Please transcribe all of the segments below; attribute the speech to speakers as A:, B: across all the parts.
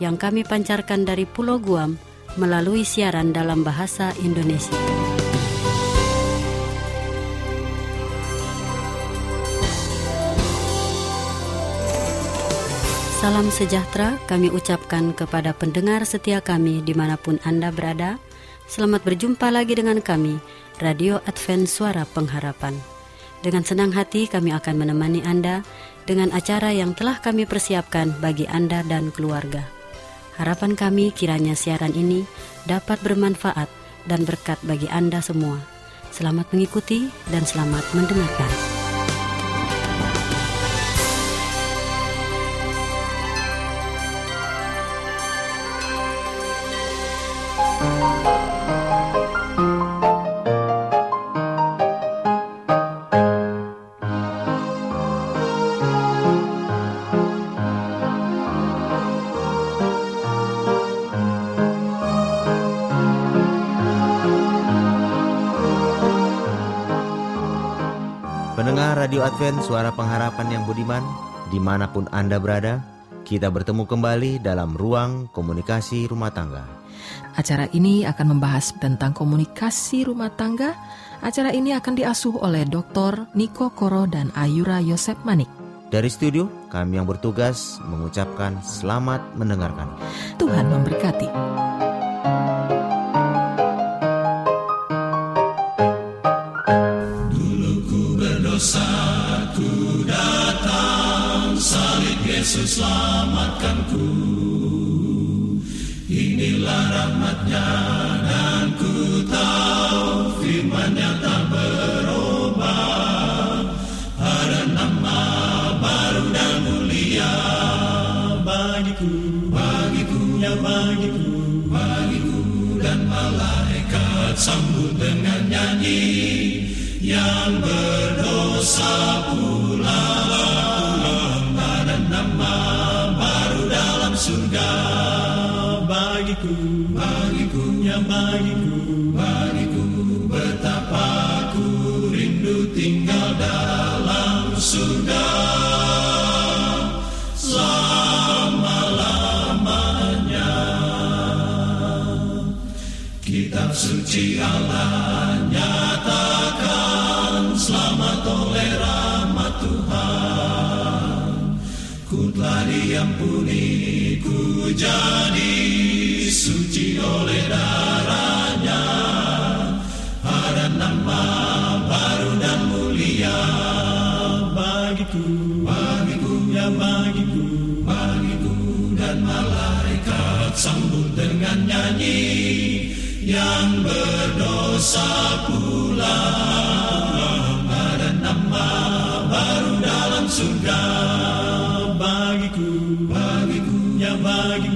A: yang kami pancarkan dari Pulau Guam melalui siaran dalam bahasa Indonesia. Salam sejahtera kami ucapkan kepada pendengar setia kami di mana pun Anda berada. Selamat berjumpa lagi dengan kami, Radio Advent Suara Pengharapan. Dengan senang hati kami akan menemani Anda dengan acara yang telah kami persiapkan bagi Anda dan keluarga. Harapan kami kiranya siaran ini dapat bermanfaat dan berkat bagi Anda semua. Selamat mengikuti dan selamat mendengarkan.
B: Advent Suara Pengharapan yang budiman Di mana pun Anda berada Kita bertemu kembali dalam ruang komunikasi rumah tangga
C: Acara ini akan membahas tentang komunikasi rumah tangga Acara ini akan diasuh oleh Dr. Niko Koro dan Ayura Yosep Manik
B: dari studio, kami yang bertugas mengucapkan selamat mendengarkan.
C: Tuhan memberkati.
D: Yesus selamatkanku Inilah rahmatnya dan ku tahu firman-Nya tak berubah. Ada nama baru dan mulia bagiku Bagiku, ya bagiku Bagiku dan malaikat sambut dengan nyanyi Yang berdosa pula surga bagiku bagiku yang bagiku bagiku. Betapa ku rindu tinggal dalam surga. Selama-lamanya kitab suci Allah nyatakan selamat oleh rahmat Tuhan. Ku telah diampuni jadi suci oleh darahnya. Ada nama baru dan mulia bagiku. Bagiku ya bagiku. Bagiku dan malaikat sambut dengan nyanyi yang berdosa pula. Ada nama baru dalam surga bagiku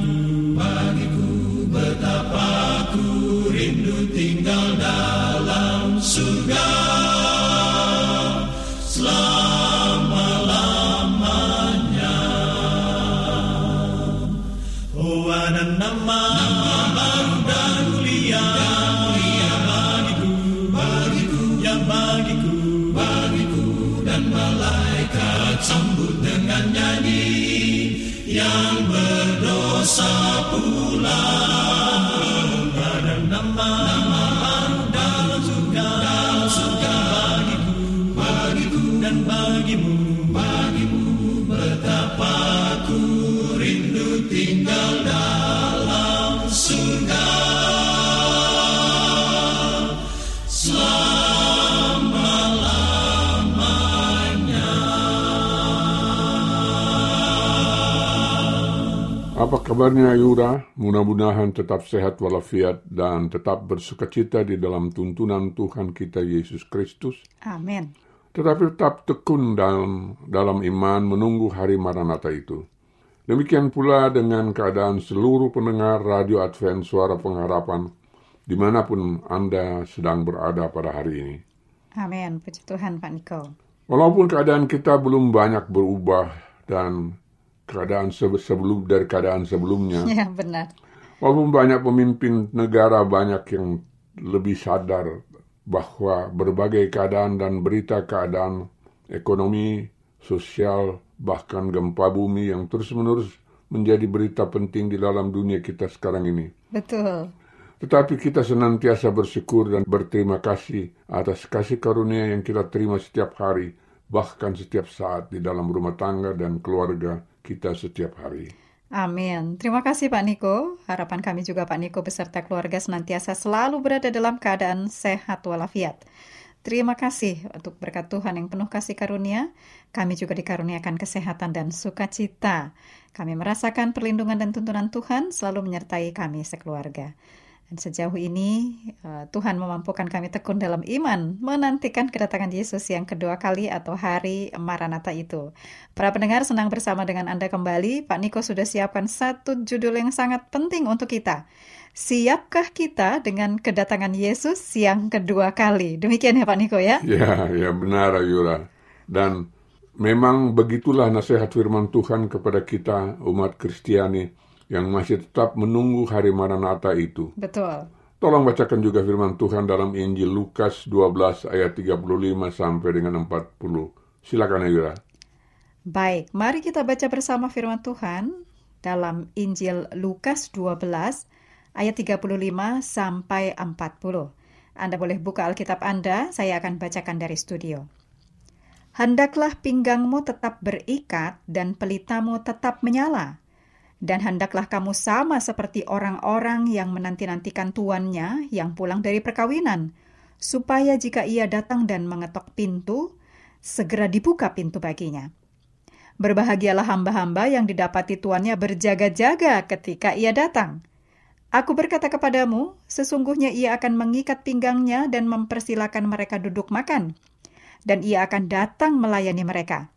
E: Apa kabarnya Yura? Mudah-mudahan tetap sehat walafiat dan tetap bersukacita di dalam tuntunan Tuhan kita Yesus Kristus.
F: Amin.
E: Tetapi tetap tekun dalam, dalam iman menunggu hari Maranatha itu. Demikian pula dengan keadaan seluruh pendengar Radio Advent Suara Pengharapan di mana pun Anda sedang berada pada hari ini.
F: Amin. Puji Tuhan Pak Niko.
E: Walaupun keadaan kita belum banyak berubah dan keadaan sebelum dari keadaan sebelumnya.
F: Ya, benar.
E: Walaupun banyak pemimpin negara banyak yang lebih sadar bahwa berbagai keadaan dan berita keadaan ekonomi, sosial, bahkan gempa bumi yang terus-menerus menjadi berita penting di dalam dunia kita sekarang ini.
F: Betul.
E: Tetapi kita senantiasa bersyukur dan berterima kasih atas kasih karunia yang kita terima setiap hari, bahkan setiap saat di dalam rumah tangga dan keluarga kita setiap hari.
F: Amin. Terima kasih Pak Niko. Harapan kami juga Pak Niko beserta keluarga senantiasa selalu berada dalam keadaan sehat walafiat. Terima kasih untuk berkat Tuhan yang penuh kasih karunia. Kami juga dikaruniakan kesehatan dan sukacita. Kami merasakan perlindungan dan tuntunan Tuhan selalu menyertai kami sekeluarga. Dan sejauh ini eh, Tuhan memampukan kami tekun dalam iman menantikan kedatangan Yesus yang kedua kali atau hari Maranatha itu. Para pendengar senang bersama dengan Anda kembali. Pak Niko sudah siapkan satu judul yang sangat penting untuk kita. Siapkah kita dengan kedatangan Yesus yang kedua kali? Demikian ya Pak Niko ya?
E: Ya, ya benar Ayura. Dan memang begitulah nasihat firman Tuhan kepada kita umat Kristiani yang masih tetap menunggu hari Maranatha itu.
F: Betul.
E: Tolong bacakan juga firman Tuhan dalam Injil Lukas 12 ayat 35 sampai dengan 40. Silakan Ayura.
F: Baik, mari kita baca bersama firman Tuhan dalam Injil Lukas 12 ayat 35 sampai 40. Anda boleh buka Alkitab Anda, saya akan bacakan dari studio. Hendaklah pinggangmu tetap berikat dan pelitamu tetap menyala dan hendaklah kamu sama seperti orang-orang yang menanti-nantikan tuannya yang pulang dari perkawinan, supaya jika ia datang dan mengetok pintu, segera dibuka pintu baginya. Berbahagialah hamba-hamba yang didapati tuannya berjaga-jaga ketika ia datang. Aku berkata kepadamu, sesungguhnya ia akan mengikat pinggangnya dan mempersilahkan mereka duduk makan, dan ia akan datang melayani mereka.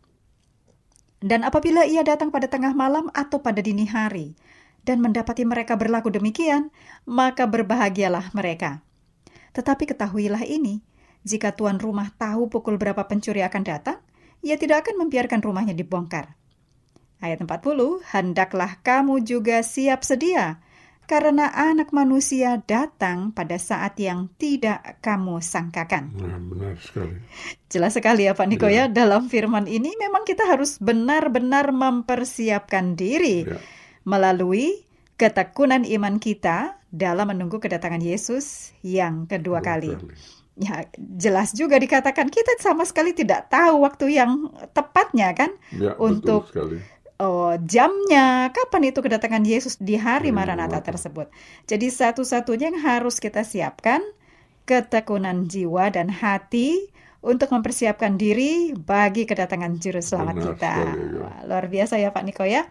F: Dan apabila ia datang pada tengah malam atau pada dini hari, dan mendapati mereka berlaku demikian, maka berbahagialah mereka. Tetapi ketahuilah ini, jika tuan rumah tahu pukul berapa pencuri akan datang, ia tidak akan membiarkan rumahnya dibongkar. Ayat 40, Hendaklah kamu juga siap sedia, karena anak manusia datang pada saat yang tidak kamu sangkakan.
E: Nah, benar sekali.
F: Jelas sekali ya Pak Niko
E: Ya.
F: ya, dalam firman ini memang kita harus benar-benar mempersiapkan diri
E: Ya.
F: melalui ketekunan iman kita dalam menunggu kedatangan Yesus yang kedua kali. Ya, jelas juga dikatakan kita sama sekali tidak tahu waktu yang tepatnya kan
E: Ya,
F: Untuk-
E: betul sekali.
F: Oh, jamnya, kapan itu kedatangan Yesus di hari
E: Hari
F: Maranatha tersebut. Jadi satu-satunya yang harus kita siapkan ketekunan jiwa dan hati untuk mempersiapkan diri bagi kedatangan juru selamat
E: Benar
F: kita.
E: sekali, ya.
F: Wah, luar biasa ya Pak Niko ya.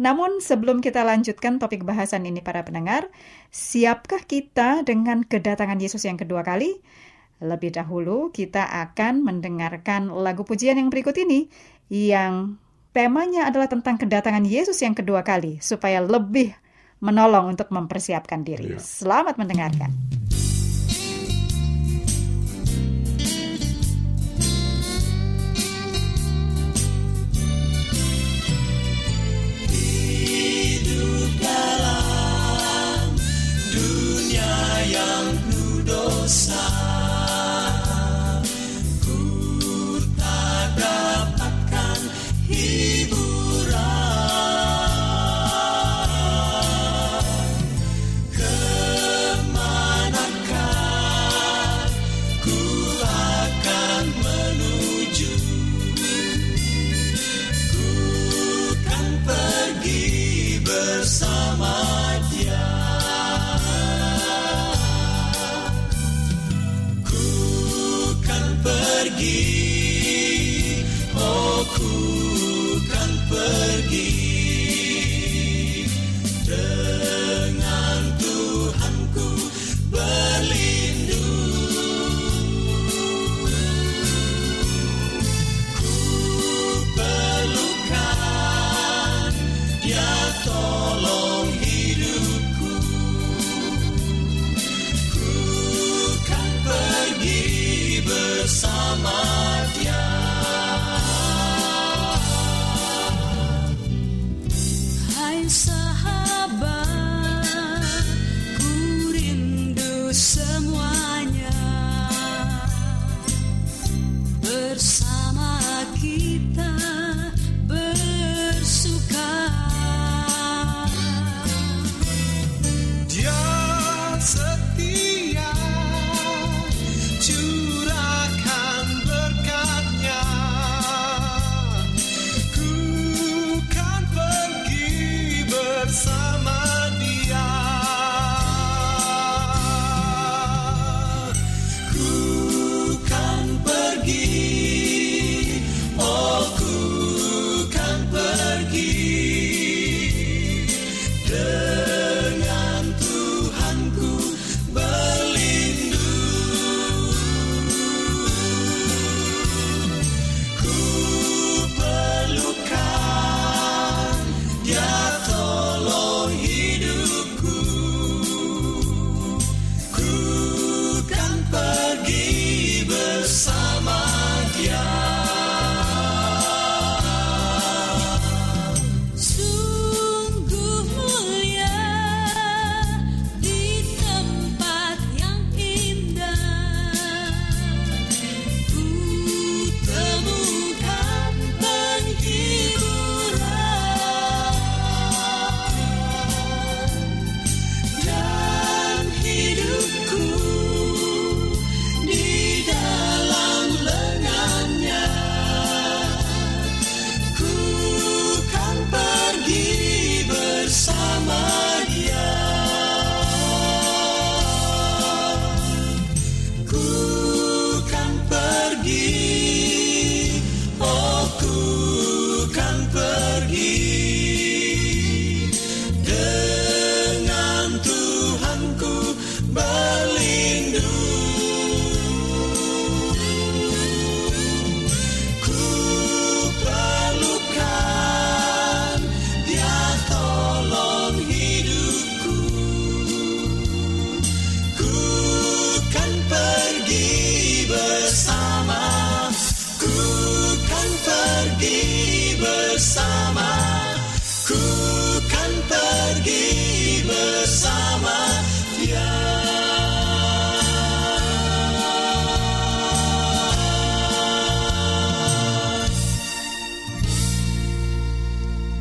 F: Namun sebelum kita lanjutkan topik bahasan ini para pendengar, siapkah kita dengan kedatangan Yesus yang kedua kali? Lebih dahulu kita akan mendengarkan lagu pujian yang berikut ini yang Temanya adalah tentang kedatangan Yesus yang kedua kali, supaya lebih menolong untuk mempersiapkan diri.
E: Ya.
F: Selamat mendengarkan.
D: Yang penuh dosa.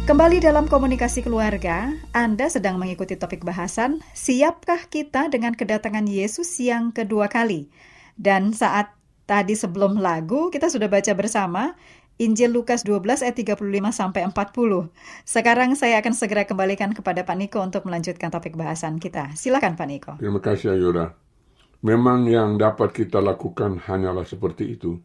F: Kembali dalam komunikasi keluarga, Anda sedang mengikuti topik bahasan Siapkah kita dengan kedatangan Yesus yang kedua kali? Dan saat tadi sebelum lagu kita sudah baca bersama Injil Lukas 12 ayat 35 sampai 40. Sekarang saya akan segera kembalikan kepada Pak Niko untuk melanjutkan topik bahasan kita. Silakan Pak Niko.
E: Terima kasih Ayura. Memang yang dapat kita lakukan hanyalah seperti itu.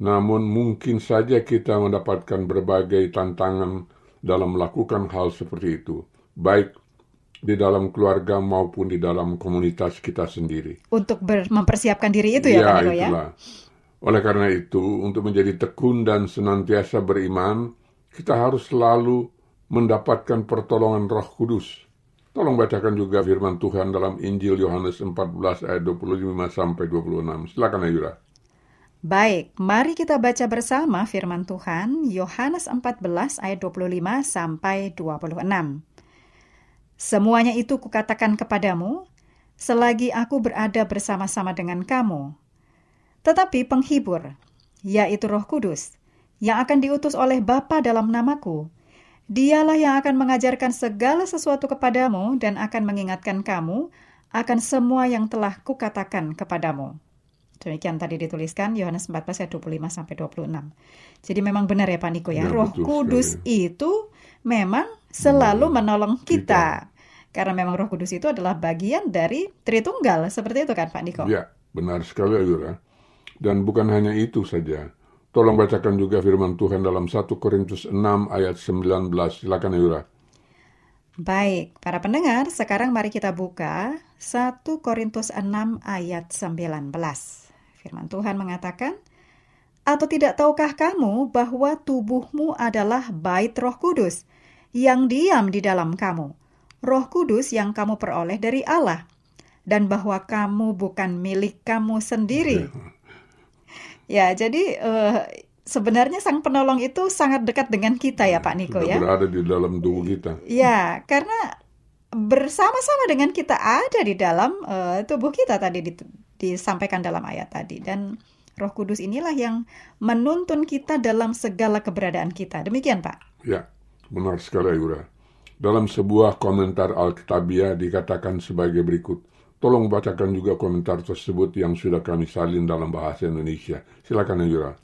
E: Namun mungkin saja kita mendapatkan berbagai tantangan dalam melakukan hal seperti itu. Baik di dalam keluarga maupun di dalam komunitas kita sendiri.
F: Untuk mempersiapkan diri itu ya, Pak Niko ya?
E: itulah. Oleh karena itu, untuk menjadi tekun dan senantiasa beriman, kita harus selalu mendapatkan pertolongan Roh Kudus. Tolong bacakan juga firman Tuhan dalam Injil Yohanes 14 ayat 25 sampai 26. Silakan Ayura.
F: Baik, mari kita baca bersama firman Tuhan Yohanes 14 ayat 25 sampai 26. Semuanya itu kukatakan kepadamu selagi aku berada bersama-sama dengan kamu. Tetapi penghibur, yaitu Roh Kudus, yang akan diutus oleh Bapa dalam namaku, dialah yang akan mengajarkan segala sesuatu kepadamu dan akan mengingatkan kamu akan semua yang telah kukatakan kepadamu. Demikian tadi dituliskan Yohanes 14 ayat 25 sampai 26. Jadi memang benar ya Pak Niko ya,
E: Ya,
F: Roh Kudus
E: sekali.
F: itu memang selalu menolong
E: kita.
F: kita. Karena memang Roh Kudus itu adalah bagian dari Tritunggal, seperti itu kan Pak Niko?
E: Ya, benar sekali Ayura. Dan bukan hanya itu saja. Tolong bacakan juga firman Tuhan dalam 1 Korintus 6 ayat 19. Silakan Ayura.
F: Baik, para pendengar, sekarang mari kita buka 1 Korintus 6 ayat 19. Firman Tuhan mengatakan, Atau tidak tahukah kamu bahwa tubuhmu adalah bait roh kudus yang diam di dalam kamu, roh kudus yang kamu peroleh dari Allah, dan bahwa kamu bukan milik kamu sendiri. Ya, jadi eh, sebenarnya sang penolong itu sangat dekat dengan kita ya Pak Niko
E: Sudah
F: ya.
E: berada di dalam tubuh kita.
F: Ya, karena bersama-sama dengan kita ada di dalam eh, tubuh kita tadi di- disampaikan dalam ayat tadi dan Roh Kudus inilah yang menuntun kita dalam segala keberadaan kita. Demikian, Pak.
E: Ya, benar sekali Ayura. Dalam sebuah komentar Alkitabiah dikatakan sebagai berikut. Tolong bacakan juga komentar tersebut yang sudah kami salin dalam bahasa Indonesia. Silakan Ayura.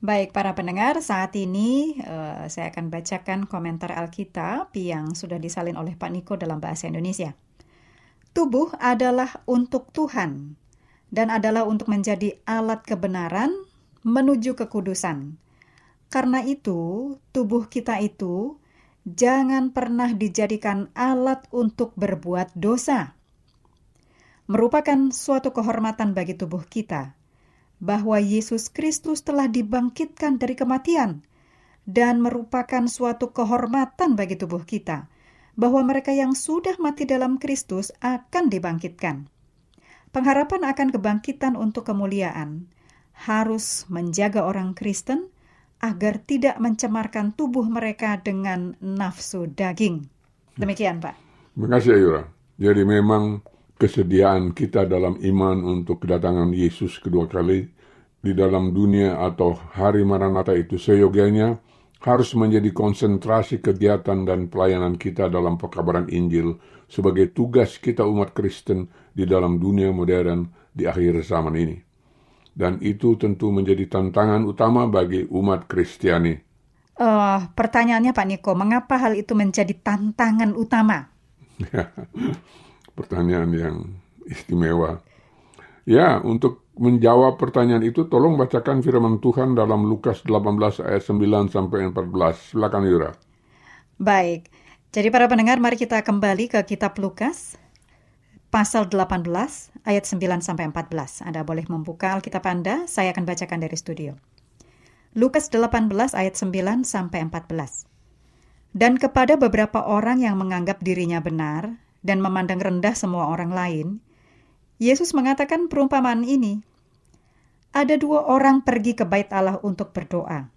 F: Baik, para pendengar, saat ini eh, saya akan bacakan komentar Alkitab yang sudah disalin oleh Pak Niko dalam bahasa Indonesia. Tubuh adalah untuk Tuhan dan adalah untuk menjadi alat kebenaran menuju kekudusan. Karena itu, tubuh kita itu jangan pernah dijadikan alat untuk berbuat dosa. Merupakan suatu kehormatan bagi tubuh kita bahwa Yesus Kristus telah dibangkitkan dari kematian dan merupakan suatu kehormatan bagi tubuh kita bahwa mereka yang sudah mati dalam Kristus akan dibangkitkan. Pengharapan akan kebangkitan untuk kemuliaan harus menjaga orang Kristen agar tidak mencemarkan tubuh mereka dengan nafsu daging. Demikian, Pak.
E: Terima kasih Ayura. Jadi memang kesediaan kita dalam iman untuk kedatangan Yesus kedua kali di dalam dunia atau hari Maranatha itu seyogianya harus menjadi konsentrasi kegiatan dan pelayanan kita dalam pekabaran Injil sebagai tugas kita umat Kristen di dalam dunia modern di akhir zaman ini. Dan itu tentu menjadi tantangan utama bagi umat Kristiani.
F: Eh, pertanyaannya Pak Niko, mengapa hal itu menjadi tantangan utama?
E: Pertanyaan yang istimewa. Ya, untuk menjawab pertanyaan itu tolong bacakan firman Tuhan dalam Lukas 18 ayat 9 sampai 14. Silakan Yura.
F: Baik, jadi para pendengar mari kita kembali ke kitab Lukas pasal 18 ayat 9 sampai 14. Anda boleh membuka Alkitab Anda, saya akan bacakan dari studio. Lukas 18 ayat 9 sampai 14. Dan kepada beberapa orang yang menganggap dirinya benar dan memandang rendah semua orang lain, Yesus mengatakan perumpamaan ini. Ada dua orang pergi ke bait Allah untuk berdoa.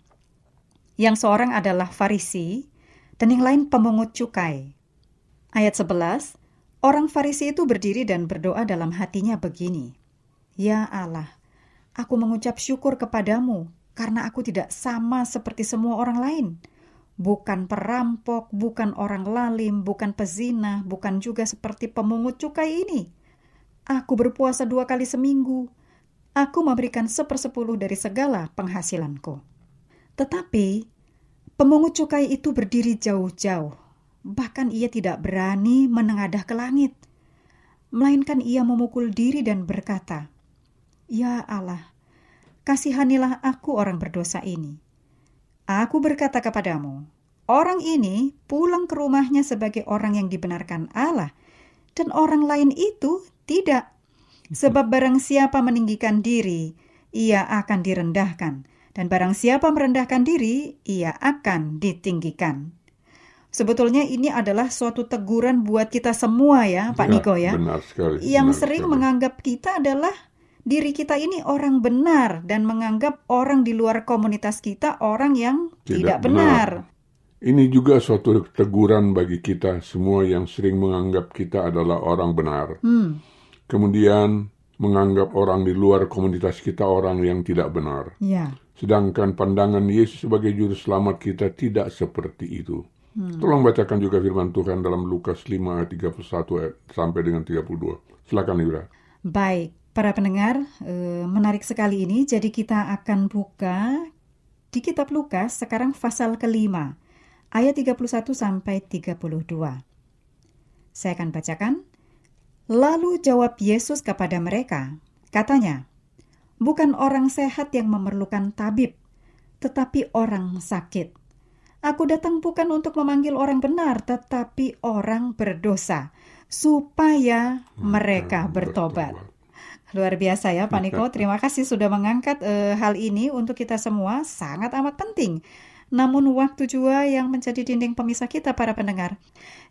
F: Yang seorang adalah Farisi dan yang lain pemungut cukai. Ayat 11, orang Farisi itu berdiri dan berdoa dalam hatinya begini. Ya Allah, aku mengucap syukur kepadamu karena aku tidak sama seperti semua orang lain. Bukan perampok, bukan orang lalim, bukan pezina, bukan juga seperti pemungut cukai ini. Aku berpuasa dua kali seminggu. Aku memberikan sepersepuluh dari segala penghasilanku. Tetapi pemungut cukai itu berdiri jauh-jauh. Bahkan ia tidak berani menengadah ke langit. Melainkan ia memukul diri dan berkata, Ya Allah, kasihanilah aku orang berdosa ini. Aku berkata kepadamu, orang ini pulang ke rumahnya sebagai orang yang dibenarkan Allah, dan orang lain itu tidak. Sebab barang siapa meninggikan diri, ia akan direndahkan, dan barang siapa merendahkan diri, ia akan ditinggikan. Sebetulnya ini adalah suatu teguran buat kita semua ya, Pak
E: Ya,
F: Niko ya.
E: benar sekali,
F: Yang
E: benar
F: sering
E: sekali.
F: menganggap kita adalah diri kita ini orang benar dan menganggap orang di luar komunitas kita orang yang
E: Tidak
F: tidak,
E: benar.
F: benar.
E: Ini juga suatu teguran bagi kita semua yang sering menganggap kita adalah orang benar.
F: Hmm,
E: Kemudian menganggap orang di luar komunitas kita orang yang tidak benar.
F: ya.
E: Sedangkan pandangan Yesus sebagai juru selamat kita tidak seperti itu. Tolong bacakan juga firman Tuhan dalam Lukas 5 ayat 31 ayat- sampai dengan 32. Silakan Yura.
F: Baik, para pendengar, eh, menarik sekali ini. Jadi kita akan buka di kitab Lukas sekarang pasal kelima, ayat 31 sampai 32. Saya akan bacakan. Lalu jawab Yesus kepada mereka, katanya, Bukan orang sehat yang memerlukan tabib, tetapi orang sakit. Aku datang bukan untuk memanggil orang benar, tetapi orang berdosa, supaya mereka bertobat. Luar biasa ya, Pak Niko. Terima kasih sudah mengangkat eh, hal ini untuk kita semua. Sangat amat penting. Namun waktu juga yang menjadi dinding pemisah kita para pendengar.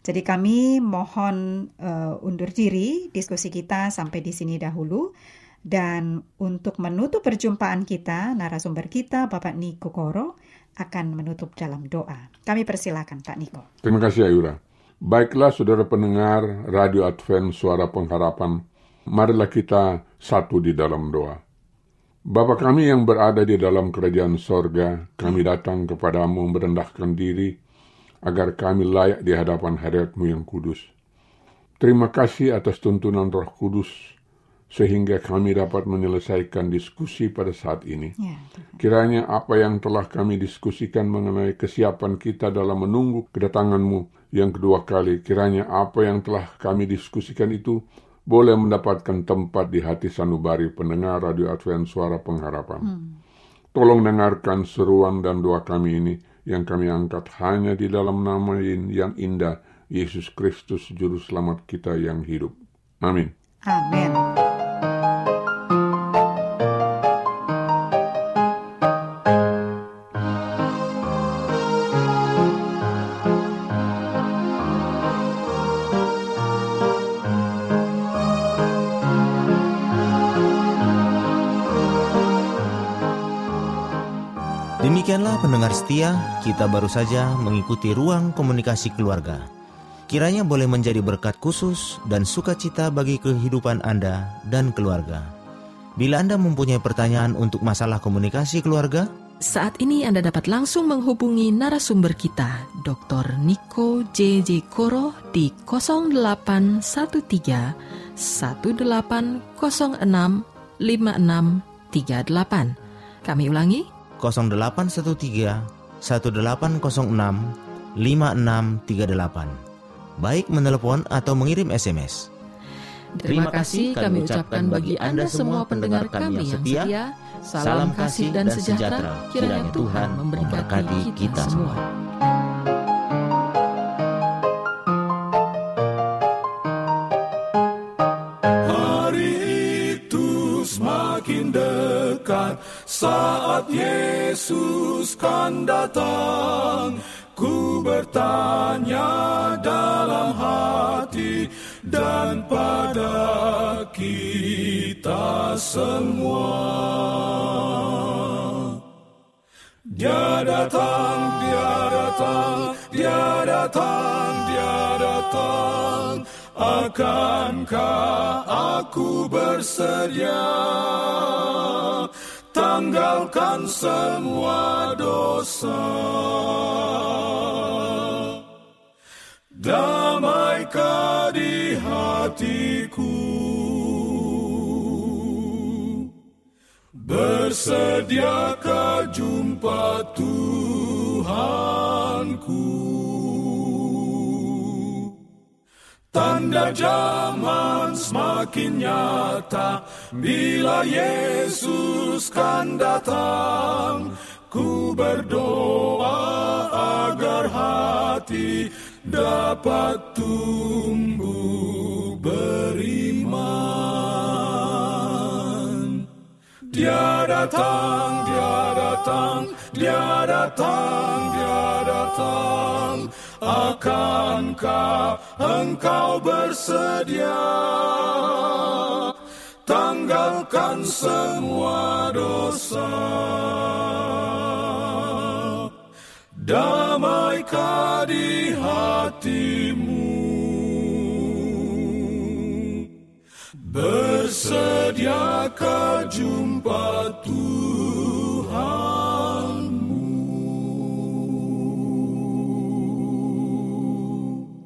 F: Jadi kami mohon eh, undur diri diskusi kita sampai di sini dahulu. Dan untuk menutup perjumpaan kita, narasumber kita Bapak Niko Koro akan menutup dalam doa. Kami persilakan Pak Niko.
E: Terima kasih Ayura. Baiklah saudara pendengar Radio Advent Suara Pengharapan, marilah kita satu di dalam doa. Bapa kami yang berada di dalam kerajaan sorga, kami datang kepadamu merendahkan diri, agar kami layak di hadapan hadiratmu yang kudus. Terima kasih atas tuntunan roh kudus, sehingga kami dapat menyelesaikan diskusi pada saat ini.
F: Ya,
E: Kiranya apa yang telah kami diskusikan mengenai kesiapan kita dalam menunggu kedatanganmu yang kedua kali, kiranya apa yang telah kami diskusikan itu boleh mendapatkan tempat di hati sanubari pendengar Radio Advent Suara Pengharapan. Tolong dengarkan seruan dan doa kami ini yang kami angkat hanya di dalam nama yang indah, Yesus Kristus Juru Selamat kita yang hidup. Amin.
F: Amin.
B: Setia, kita baru saja mengikuti ruang komunikasi keluarga. Kiranya boleh menjadi berkat khusus dan sukacita bagi kehidupan Anda dan keluarga. Bila Anda mempunyai pertanyaan untuk masalah komunikasi keluarga,
C: Saat ini Anda dapat langsung menghubungi narasumber kita, Dr. Niko J.J. Koro di 0813 1806 5638. Kami ulangi,
B: 0813 1806 5638. Baik menelepon atau mengirim SMS.
C: Terima kasih kami ucapkan bagi Anda semua pendengar kami yang setia. Salam kasih dan sejahtera. Kiranya Tuhan memberkati kita semua.
G: Saat Yesus kan datang. Ku bertanya dalam hati dan pada kita semua. Dia datang, dia datang, dia datang, dia datang. Akankah aku bersedia tanggalkan semua dosa? Damaikah di hatiku? Bersediakah jumpa Tuhanku? Tanda zaman semakin nyata bila Yesus kan datang. Ku berdoa agar hati dapat tumbuh beriman. Dia datang, dia datang, dia datang, dia datang. Akankah engkau bersedia tanggalkan semua dosa? Damaikah di hatimu? Bersediakah jumpa Tuhanmu?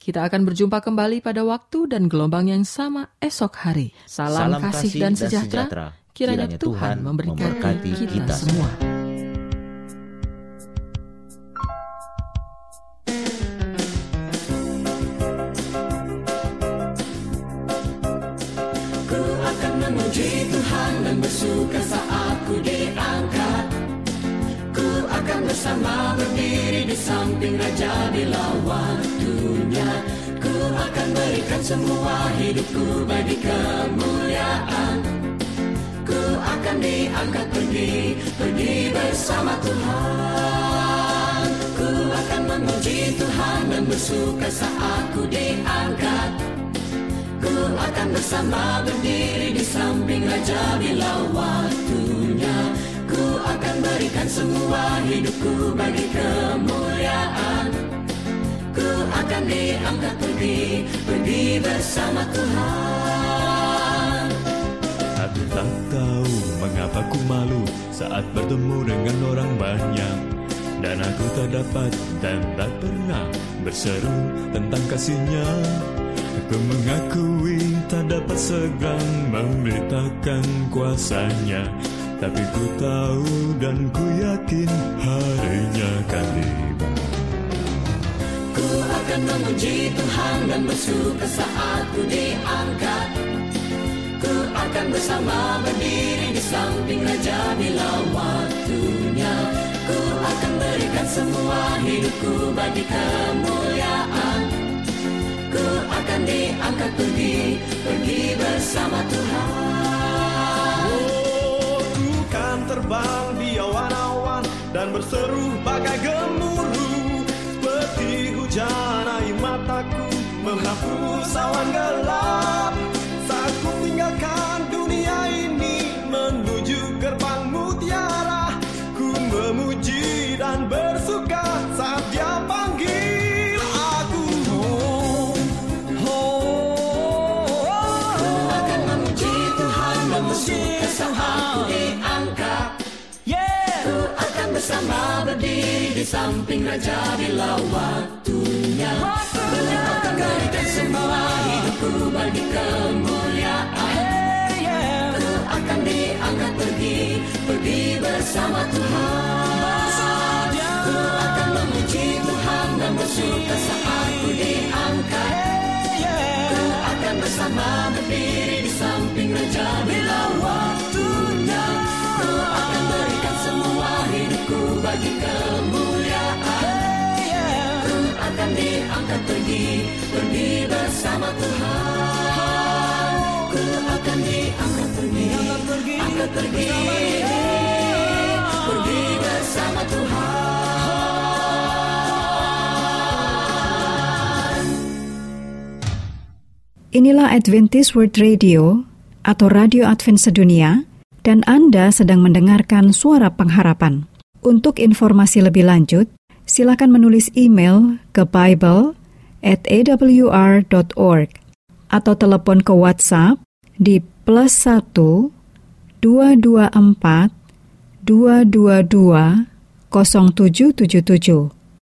C: Kita akan berjumpa kembali pada waktu dan gelombang yang sama esok hari. Salam, Salam kasih dan sejahtera. sejahtera. Kiranya, Kiranya Tuhan memberkati kita, kita semua.
D: Ku akan memuji Tuhan dan bersuka saat ku diangkat Ku akan bersama berdiri di samping Raja waktunya Ku akan berikan semua hidupku bagi kemuliaan. Ku akan diangkat pergi, pergi bersama Tuhan. Ku akan memuji Tuhan dan bersuka saat ku diangkat. Ku akan bersama berdiri di samping Raja bila waktunya. Ku akan berikan semua hidupku bagi kemuliaan Ku akan diangkat pergi, pergi bersama Tuhan.
H: Aku tak tahu mengapa ku malu saat bertemu dengan orang banyak. Dan aku tak dapat dan tak pernah berseru tentang kasihnya. Aku mengakui tak dapat segera memberitakan kuasanya. Tapi ku tahu dan ku yakin harinya akan tiba
D: akan memuji Tuhan dan bersuka saat ku diangkat. Ku akan bersama berdiri di samping Raja bila waktunya. Ku akan berikan semua hidupku bagi kemuliaan. Ku akan diangkat pergi, pergi bersama Tuhan.
I: Kan terbang di awan-awan dan berseru bagai gemuruh
D: di samping Raja bila waktunya. Akan berikan semua hidupku bagi kemuliaan. Ku akan diangkat pergi, pergi bersama Tuhan. Ku akan memuji Tuhan dan bersuka saat ku diangkat. Ku akan bersama berdiri pergi bersama Tuhan. Ku akan diangkat pergi, angkat pergi. Pergi bersama Tuhan.
F: Inilah Adventist World Radio atau Radio Advent Sedunia dan Anda sedang mendengarkan suara pengharapan. Untuk informasi lebih lanjut, silakan menulis email ke Bible at awr.org atau telepon ke WhatsApp di plus 1 224 222 0777.